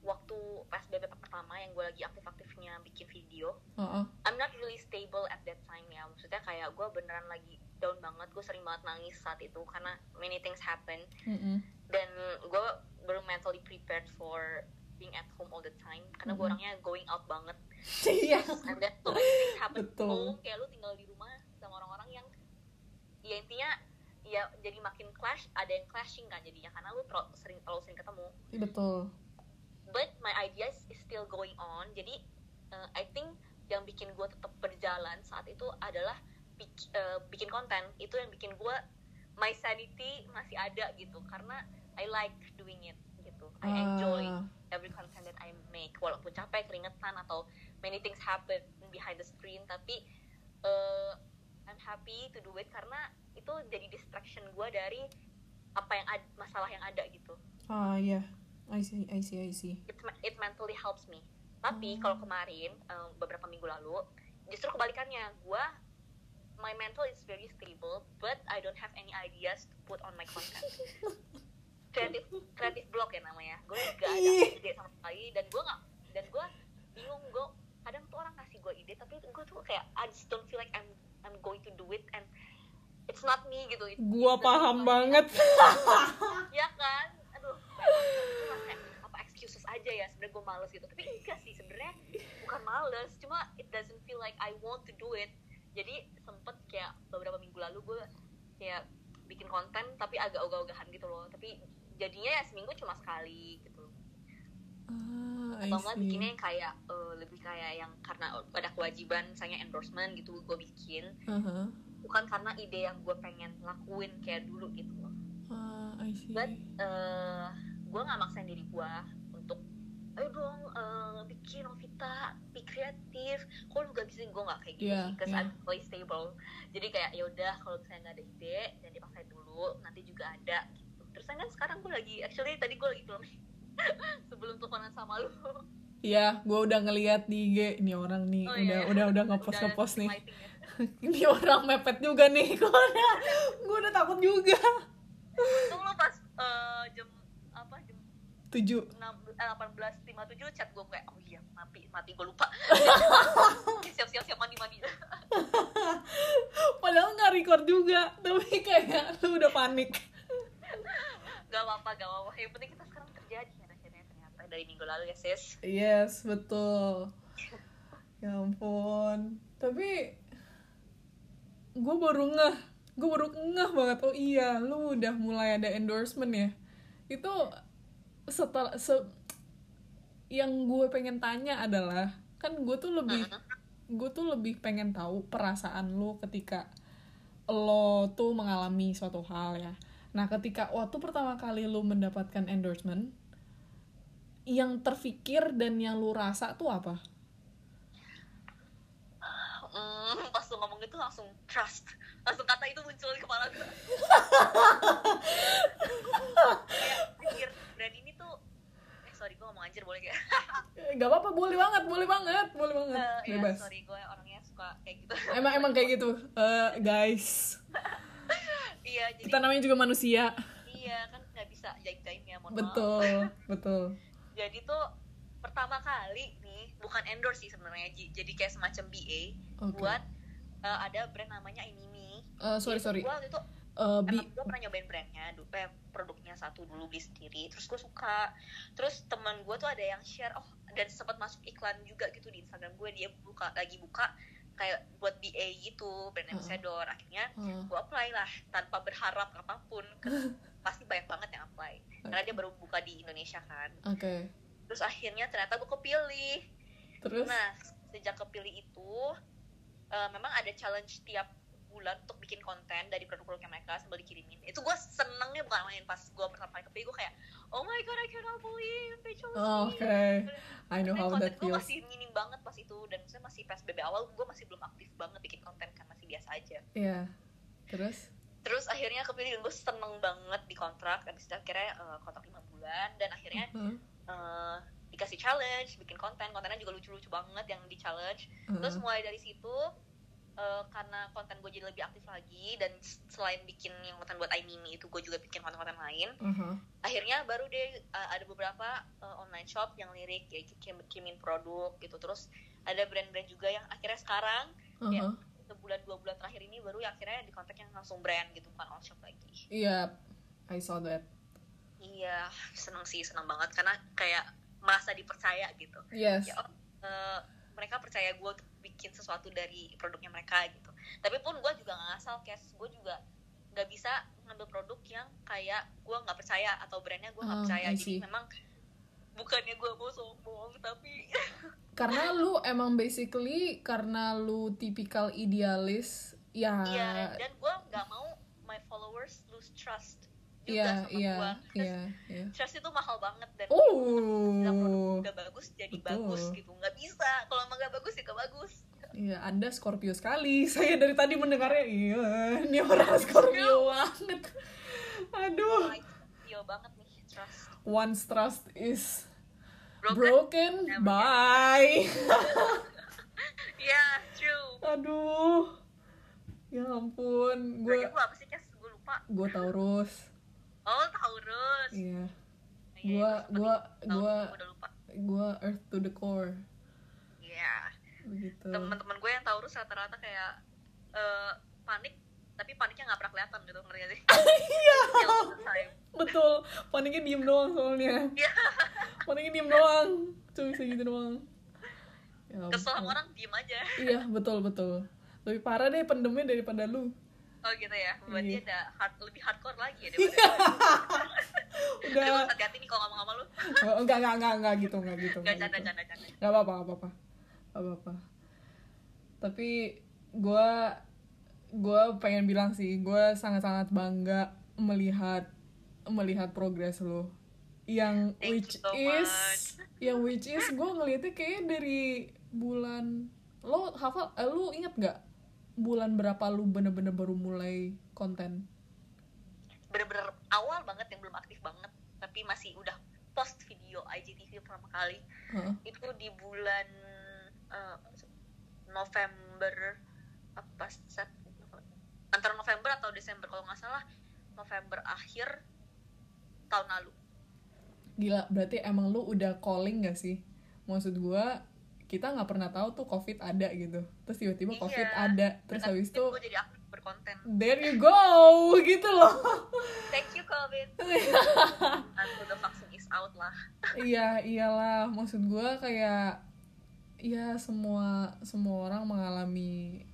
waktu PSBB pertama yang gue lagi aktif-aktifnya bikin video, Heeh. I'm not really stable at that time ya. Maksudnya kayak gue beneran lagi down banget, gue sering banget nangis saat itu karena many things happen Mm-mm. dan gue belum mentally prepared for being at home all the time karena gue Mhm. orangnya going out banget [LAUGHS] iya and then so many things happen Betul. home kayak lu tinggal di rumah sama orang-orang yang ya intinya ya jadi makin clash ada yang clashing kan jadinya karena lu terlalu sering terlalu sering ketemu. Betul. But my ideas is still going on jadi uh, I think yang bikin gue tetap berjalan saat itu adalah bik- uh, bikin konten. Itu yang bikin gue my sanity masih ada gitu karena I like doing it gitu. I enjoy Ah, every content that I make walaupun capek keringetan atau many things happen behind the screen tapi uh, I'm happy to do it karena itu jadi distraction gue dari apa yang ad- masalah yang ada gitu. Ah ya I see I see I see. It, it mentally helps me. Tapi Hmm. kalau kemarin um, beberapa minggu lalu justru kebalikannya gue my mental is very stable but I don't have any ideas to put on my content. [LAUGHS] Kreatif kreatif block ya namanya. Gue gak ada Ih. ide sama sekali dan gue nggak dan gue bingung gue kadang tuh orang kasih gue ide tapi gue tuh kayak I just don't feel like I'm I'm going to do it and it's not me gitu. It- gua it's paham banget. [LAUGHS] Ya kan? Aduh. Apa excuses aja ya. Sebenarnya gue males gitu. Tapi enggak sih sebenarnya bukan males. Cuma it doesn't feel like I want to do it. Jadi sempet kayak beberapa minggu lalu gue kayak bikin konten tapi agak ogah-ogahan gitu loh. Tapi jadinya ya seminggu cuma sekali gitu ah atau enggak bikinnya yang kayak eh, lebih kayak yang karena ada kewajiban misalnya endorsement gitu gue bikin. Aha. bukan karena ide yang gue pengen lakuin kayak dulu gitu loh. Ah I see. But uh, gue nggak maksain diri gue untuk ayo dong uh, bikin Novita be kreatif kok lu gak bisa? Gue nggak kayak gitu Iya, sih cause iya. I'm really stable. Jadi kayak yaudah kalau misalnya nggak ada ide dan dipaksain dulu nanti juga ada. Gitu. terus kan sekarang gue lagi actually tadi gue lagi belum [LAUGHS] sebelum teleponan sama lu Iya, gue udah ngeliat di IG ini orang nih, Oh, udah iya. udah udah [LAUGHS] ngepost Udah ngepost nih. ya. [LAUGHS] ini orang mepet juga nih, gue udah gue udah takut juga. Untung lu pas uh, jam apa jam Tujuh. 6, eh, 18.57 chat gue kayak oh iya mati mati gue lupa siap-siap siap mandi mandi Padahal nggak record juga, tapi kayak lu udah panik. gak apa-apa gak apa-apa yang penting kita sekarang terjadi dari minggu lalu ya sis Yes, betul. Ya ampun. Tapi gue baru ngeh, gue baru ngeh banget. Oh iya, lu udah mulai ada endorsement ya. Itu setelah se yang gue pengen tanya adalah kan gue tuh lebih gue tuh lebih pengen tahu perasaan lu ketika lo tuh mengalami suatu hal ya. Nah, ketika waktu pertama kali lu mendapatkan endorsement, yang terfikir dan yang lu rasa tuh apa? Hmm, pas lu ngomong itu langsung trust. Langsung kata itu muncul di kepala gue anjir brand ini tuh eh sorry gue ngomong anjir boleh gak? Eh, nggak apa-apa boleh banget boleh banget boleh banget. Eh, ya, bebas. sorry gue orangnya suka kayak gitu. Emang emang kayak gitu. Eh, guys. Iya jadi kita namanya juga manusia. Iya kan nggak bisa jaim jaim ya mohon maaf. betul betul jadi tuh pertama kali nih bukan endorse sih sebenarnya jadi kayak semacam BA Oke. buat eh, ada brand namanya Inimi Eh, sorry sorry. gue waktu itu bi emang gue pernah nyobain brandnya eh, produknya satu dulu beli sendiri. Terus gue suka. Terus teman gue tuh ada yang share oh dan sempat masuk iklan juga gitu di Instagram gue dia buka lagi buka kayak buat BA gitu brand ambassador. Akhirnya Eh, gue apply lah tanpa berharap apa pun Ke- [LAUGHS] pasti banyak banget yang apply. Karena dia baru buka di Indonesia kan. Oke. Terus akhirnya ternyata gue kepilih. Terus? Nah sejak kepilih itu eh, memang ada challenge tiap bulan untuk bikin konten dari produk-produknya mereka sambil dikirimin. Itu gue senengnya bukan main pas gue pertama kali kepilih gue kayak oh my god I cannot believe they chose Oh, me oke. I know how that gue feels. masih minim banget pas itu. Dan maksudnya masih PSBB awal gue masih belum aktif banget bikin konten kan masih biasa aja. Iya. Terus terus akhirnya kepilih dan gue seneng banget di kontrak habis itu akhirnya eh, kontrak lima bulan dan akhirnya Heeh, eh, dikasih challenge bikin konten kontennya juga lucu-lucu banget yang di challenge heeh. terus mulai dari situ eh, karena konten gue jadi lebih aktif lagi dan selain bikin yang konten buat iMimi itu gue juga bikin konten-konten lain Aha. akhirnya baru deh eh, ada beberapa eh, online shop yang lirik ya kirim kirimin produk gitu terus ada brand-brand juga yang akhirnya sekarang Ya. Sebulan dua bulan terakhir ini baru ya akhirnya di kontak yang langsung brand gitu bukan all shop lagi. Iya I saw that. Iya seneng sih seneng banget karena kayak merasa dipercaya gitu. Yes. Ya oh, eh, mereka percaya gue untuk bikin sesuatu dari produknya mereka gitu. Tapi pun gue juga nggak ngasal cash. Gue juga nggak bisa ngambil produk yang kayak gue nggak percaya atau brandnya gue nggak Ah, percaya. Jadi memang bukannya gue mau sombong tapi [LAUGHS] karena lu emang basically karena lu tipikal idealis ya. Iya dan gue nggak mau my followers lose trust juga iya sama iya gue iya [LAUGHS] iya. Trust itu mahal banget dan oh. udah bagus jadi betul. bagus gitu. Nggak bisa. Kalau emang nggak bagus ya nggak bagus. Iya anda Scorpio sekali. [LAUGHS] Saya dari tadi mendengarnya iya ini orang Scorpio. Banget. Aduh. Like yo banget nih trust. Once trust is broken? Broken? Bye. [LAUGHS] Ya true. Aduh. Ya ampun. Gue gue apa sih Cas? Gue lupa. Gue Taurus. Oh Taurus. Iya. Iya, gua udah lupa. gue Earth to the core. Iya. Begitu. Temen-temen gue yang Taurus rata-rata kayak eh, Panik Tapi paniknya gak pernah kelihatan gitu Ngerti gak sih? [LAUGHS] Iya. Betul. Paniknya diem doang soalnya. Iya. Paniknya diem doang. Cuma segitu doang. Ya Kesel sama orang diem aja. Iya betul betul. Lebih parah deh pendemnya daripada lu. Oh gitu ya? Berarti Iya. ada hard, lebih hardcore lagi ya daripada Tapi [LAUGHS] gue udah hati-hati nih kalau ngomong sama lu. Oh, enggak enggak enggak enggak gitu enggak gitu Gak enggak canda gitu. canda canda nggak apa apa nggak apa apa nggak apa apa tapi gue gue pengen bilang sih gue sangat sangat bangga melihat melihat progres lo yang Thank which so is much. yang which is gue ngeliatnya kayak dari bulan lo hafal eh, lu inget nggak bulan berapa lu bener-bener baru mulai konten Bener-bener awal banget yang belum aktif banget Tapi masih udah post video IGTV pertama kali Hah? itu di bulan eh, November apa Sep antara November atau Desember kalau nggak salah November akhir tahun lalu. Gila berarti emang lu udah calling gak sih? Maksud gua kita nggak pernah tahu tuh covid ada gitu. Terus tiba-tiba covid Iya. ada. terus habis itu gue jadi aktif berkonten. There you go [LAUGHS] gitu loh. Thank you COVID. Until the vaccine is out lah. Iya iyalah. Maksud gua kayak ya semua semua orang mengalami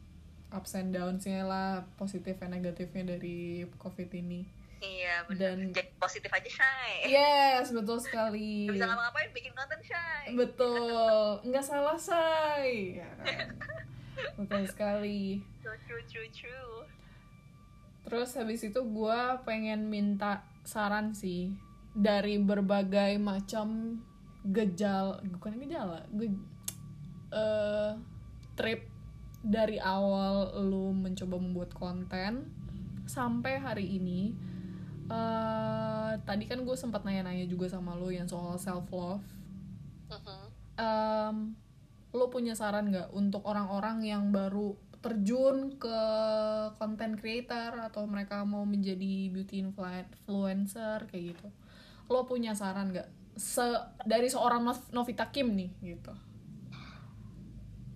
ups and downs-nya lah positif dan negatifnya dari covid ini. Iya benar Dan- jadi positif aja shy yes betul sekali. Bisa ngapa-ngapain bikin konten shy betul. Nggak salah say Ya. Kan? [LAUGHS] betul sekali. True true true true. Terus habis itu gue pengen minta saran sih dari berbagai macam gejala bukan gejala ge, eh, trip dari awal lu mencoba membuat konten sampai hari ini eh tadi kan gue sempat nanya-nanya juga sama lu yang soal self love Mhm. um, lo punya saran nggak untuk orang-orang yang baru terjun ke content creator atau mereka mau menjadi beauty influ- influencer kayak gitu? Lo punya saran nggak? Se dari seorang Nov- Novita Kim nih gitu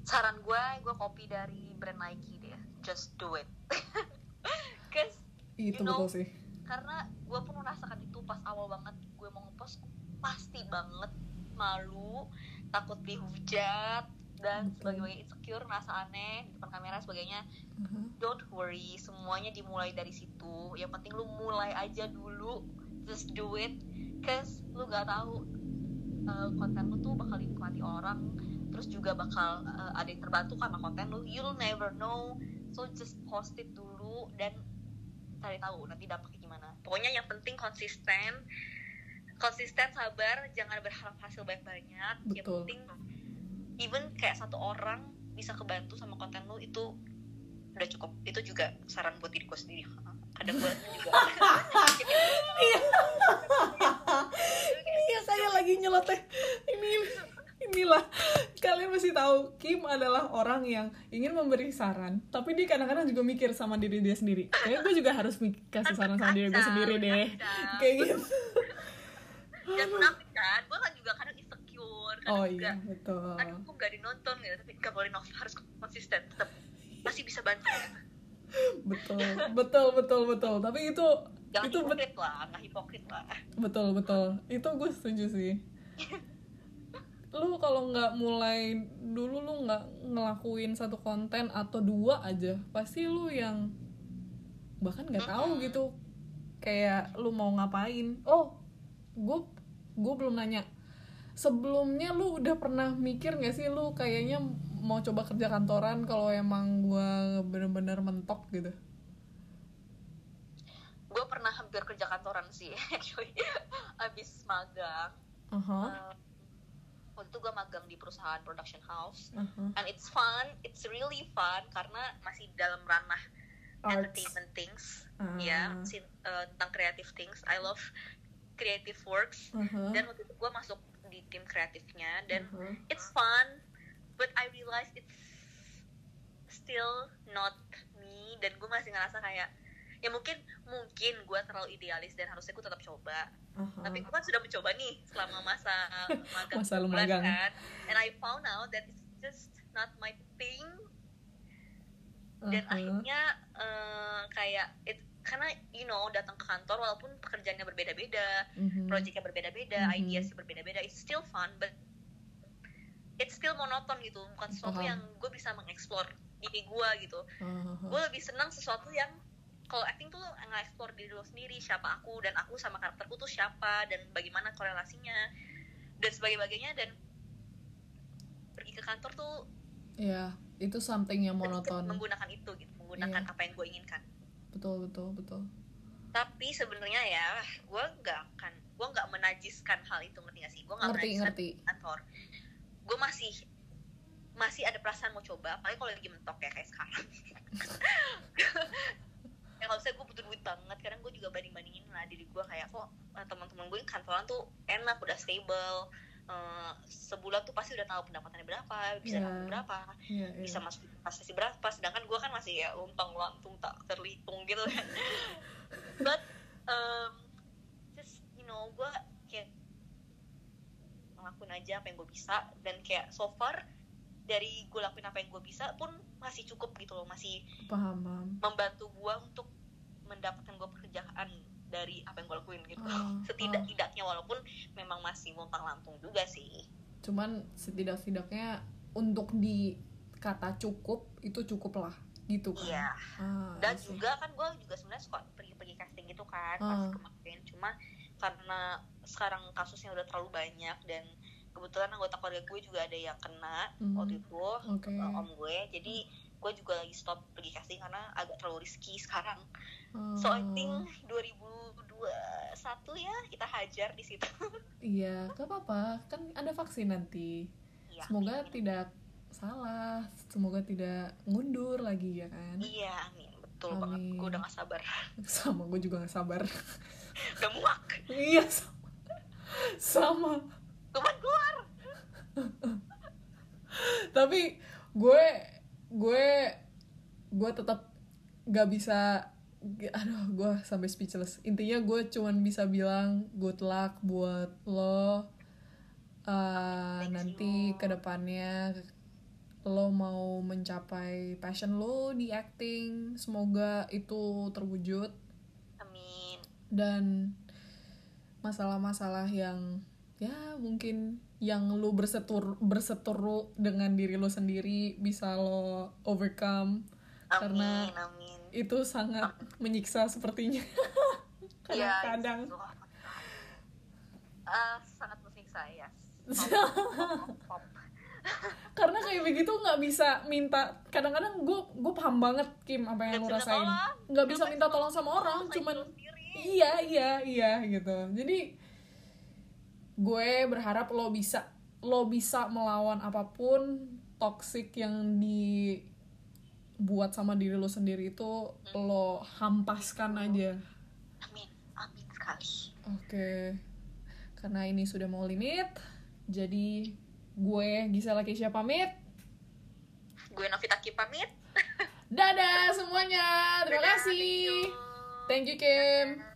saran gue gue copy dari brand Nike deh. Just do it. [LAUGHS] Cause itu You know, betul sih. karena gue pun merasakan itu pas awal banget gue mau ngepost pasti banget malu takut dihujat dan sebagai insecure ngerasa aneh di depan kamera sebagainya. Mhm. don't worry semuanya dimulai dari situ. Yang penting lu mulai aja dulu just do it. Cause lu gak tahu uh, konten lu tuh bakal dinikmati orang terus juga bakal uh, ada yang terbantu karena konten lu. You'll never know. So just post it dulu dan cari tahu nanti dampaknya gimana. Pokoknya yang penting konsisten. Konsisten sabar jangan berharap hasil banyak-banyak. Yang penting even kayak satu orang bisa kebantu sama konten lu itu udah cukup. Itu juga saran buat diriku sendiri. [LAUGHS] Kadang gue juga. [LAUGHS] Iya. Kayak lagi nyeloteh. Ini inilah kalian mesti tahu Kim adalah orang yang ingin memberi saran tapi dia kadang-kadang juga mikir sama diri dia sendiri. Kayak gue juga harus kasih saran sama diri gue sendiri deh. [LAUGHS] kayak gitu. Dan munafik kan gue kan juga kadang insecure kadang oh juga iya betul. aduh kok gak dinonton gitu tapi gak boleh nonton harus konsisten tetap masih bisa bantu. Betul betul betul betul. Tapi itu jangan itu bet- hipokrit lah nggak hipokrit lah. Betul betul. Itu gue setuju sih [LAUGHS] lu kalau nggak mulai dulu lu nggak ngelakuin satu konten atau dua aja pasti lu yang bahkan nggak tahu gitu kayak lu mau ngapain. Oh gue gue belum nanya. Sebelumnya lu udah pernah mikir nggak sih lu kayaknya mau coba kerja kantoran kalau emang gue bener-bener mentok gitu? Gue pernah hampir kerja kantoran sih [LAUGHS] actually. Abis magang. Aha, eh, waktu itu gue magang di perusahaan production house aha. and it's fun it's really fun karena masih dalam ranah Arts. entertainment things Ah. ya masih, eh, tentang creative things I love creative works Aha, dan waktu itu gue masuk di tim kreatifnya dan aha. it's fun but I realize it's still not me dan gue masih ngerasa kayak ya mungkin mungkin gue terlalu idealis dan harusnya gue tetap coba Aha. tapi gue kan sudah mencoba nih selama masa magang Masa lu magang. kan and I found out that it's just not my thing dan Aha. akhirnya eh, kayak it, karena you know datang ke kantor walaupun pekerjaannya berbeda-beda Mhm. projectnya berbeda-beda Mhm. ideasnya berbeda-beda it's still fun but it's still monoton gitu bukan sesuatu Paham. yang gue bisa mengeksplor diri gue gitu Aha. gue lebih senang sesuatu yang kalau acting tuh nge-explore diri lo sendiri siapa aku dan aku sama karakterku tuh siapa dan bagaimana korelasinya dan sebagainya dan pergi ke kantor tuh Ya, itu something yang monoton. menggunakan itu gitu menggunakan Iya. apa yang gue inginkan Betul, betul, betul. tapi sebenarnya ya gue nggak akan gue nggak menajiskan hal itu ngerti gak sih gue nggak Ngerti, menajiskan ngerti. kantor gue masih masih ada perasaan mau coba apalagi kalau lagi mentok ya kayak sekarang [LAUGHS] ya kalau saya gue butuh duit banget kadang gue juga banding bandingin lah diri gue kayak kok yang kantoran tuh enak udah stable. Eh, sebulan tuh pasti udah tahu pendapatannya berapa bisa nabung berapa Iya, iya. bisa masuk investasi berapa. Sedangkan gue kan masih ya luntang lantung tak terhitung gitu kan. [LAUGHS] But um, just you know gue kayak ngelakuin aja apa yang gue bisa. Dan kayak so far dari gue lakuin apa yang gue bisa pun masih cukup gitu loh. Masih Paham, paham. membantu gue untuk mendapatkan gue pekerjaan dari apa yang gue lakuin gitu Ah, setidak-tidaknya walaupun memang masih luntang lantung juga sih Cuman setidak-tidaknya untuk di kata cukup itu cukup lah gitu kan. iya Ah, dan I see. juga kan gue juga sebenarnya suka pergi-pergi casting gitu kan Ah. pas kemarin cuma karena sekarang kasusnya udah terlalu banyak dan kebetulan anggota keluarga gue juga ada yang kena Hmm. waktu itu Oke. uh, om gue jadi gue juga lagi stop pergi casting karena agak terlalu risky sekarang Hmm. so I think 2021 ya kita hajar di situ [LAUGHS] Iya, gak apa-apa. Kan ada vaksin nanti. Iya, Semoga amin. tidak salah. Semoga tidak mundur lagi ya kan. iya amin betul banget Amin. gue udah gak sabar [LAUGHS] Sama gue juga gak sabar. [LAUGHS] udah muak iya, sama. Sama. keluar keluar Tapi gue gue gue tetap gak bisa aduh gue sampai speechless. Intinya gue cuman bisa bilang good luck buat lo Uh, Thank nanti you. ke depannya lo mau mencapai passion lo di acting. Semoga itu terwujud. Amin. Dan masalah-masalah yang ya mungkin yang lo bersetur berseteru dengan diri lo sendiri bisa lo overcome. Karena amin amin itu sangat menyiksa sepertinya. [LAUGHS] Iya, kadang-kadang. itu. Eh, sangat menyiksa ya Pop. [LAUGHS] karena kayak begitu nggak bisa minta kadang-kadang gue gue paham banget Kim apa yang lo Nggak bisa rasain. nggak bisa minta tolong lo- sama lo orang cuman iya iya iya gitu. Jadi gue berharap lo bisa lo bisa melawan apa pun toxic yang dibuat sama diri lo sendiri itu lo hampaskan aja amin amin sekali Oke, karena ini sudah mau limit, jadi gue Gisela Keisha pamit. gue Novita Ki pamit Dadah semuanya, terima Dadah, kasih. thank you. Thank you Kim.